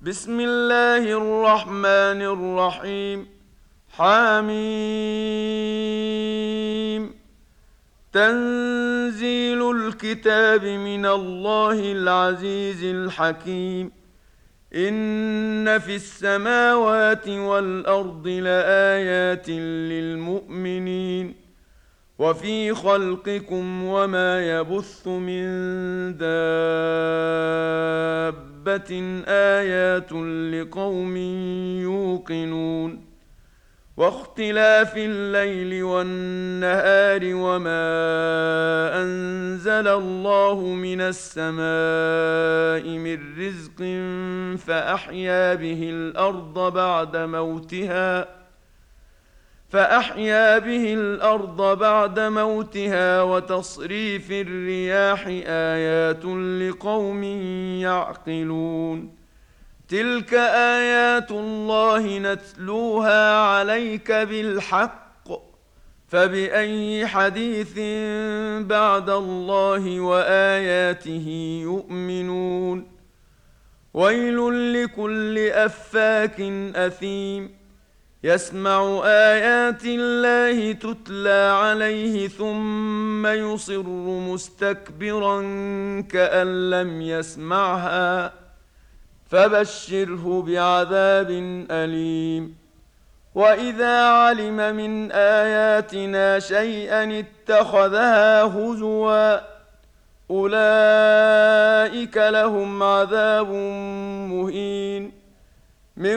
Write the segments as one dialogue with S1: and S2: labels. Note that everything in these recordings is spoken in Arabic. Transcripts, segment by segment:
S1: بسم الله الرحمن الرحيم. حاميم تنزيل الكتاب من الله العزيز الحكيم. إن في السماوات والأرض لآيات للمؤمنين. وفي خلقكم وما يبث من دابه ايات لقوم يوقنون واختلاف الليل والنهار وما انزل الله من السماء من رزق فاحيا به الأرض بعد موتها فأحيا به الأرض بعد موتها وتصريف الرياح آيات لقوم يعقلون. تلك آيات الله نتلوها عليك بالحق فبأي حديث بعد الله وآياته يؤمنون. ويل لكل أفاك أثيم. يسمع آيات الله تتلى عليه ثم يصر مستكبرا كأن لم يسمعها فبشره بعذاب أليم. وإذا علم من آياتنا شيئا اتخذها هزوا أولئك لهم عذاب مهين. من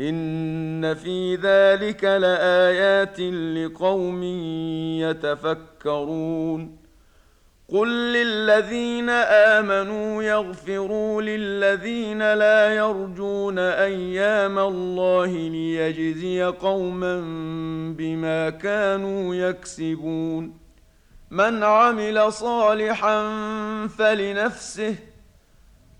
S1: ان في ذلك لايات لقوم يتفكرون قل للذين امنوا يغفروا للذين لا يرجون أيام الله ليجزي قوما بما كانوا يكسبون من عمل صالحا فلنفسه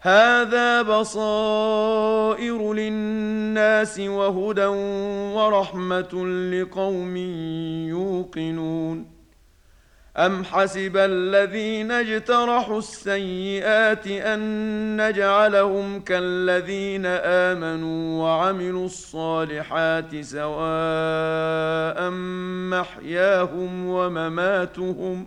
S1: هذا بصائر للناس وهدى ورحمة لقوم يوقنون. أم حسب الذين اجترحوا السيئات أن نجعلهم كالذين آمنوا وعملوا الصالحات سواء محياهم ومماتهم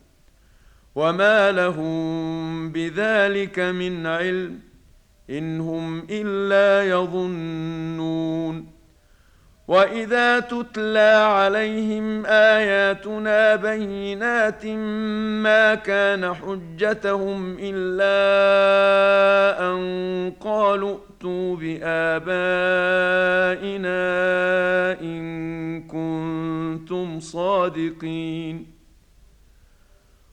S1: وما لهم بذلك من علم ان هم الا يظنون واذا تتلى عليهم اياتنا بينات ما كان حجتهم الا ان قالوا ائتوا بابائنا ان كنتم صادقين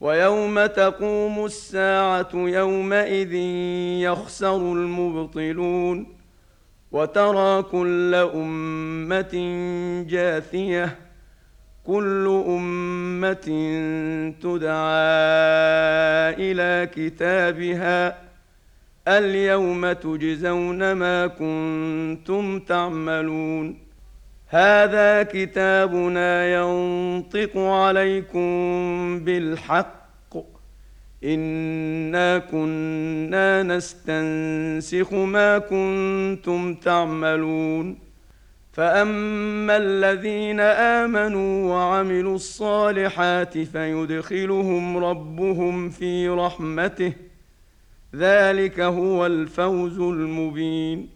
S1: ويوم تقوم الساعة يومئذ يخسر المبطلون وترى كل أمة جاثية كل أمة تدعى إلى كتابها اليوم تجزون ما كنتم تعملون. هذا كتابنا ينطق عليكم بالحق. إنا كنا نستنسخ ما كنتم تعملون. فأما الذين آمنوا وعملوا الصالحات فيدخلهم ربهم في رحمته. ذلك هو الفوز المبين.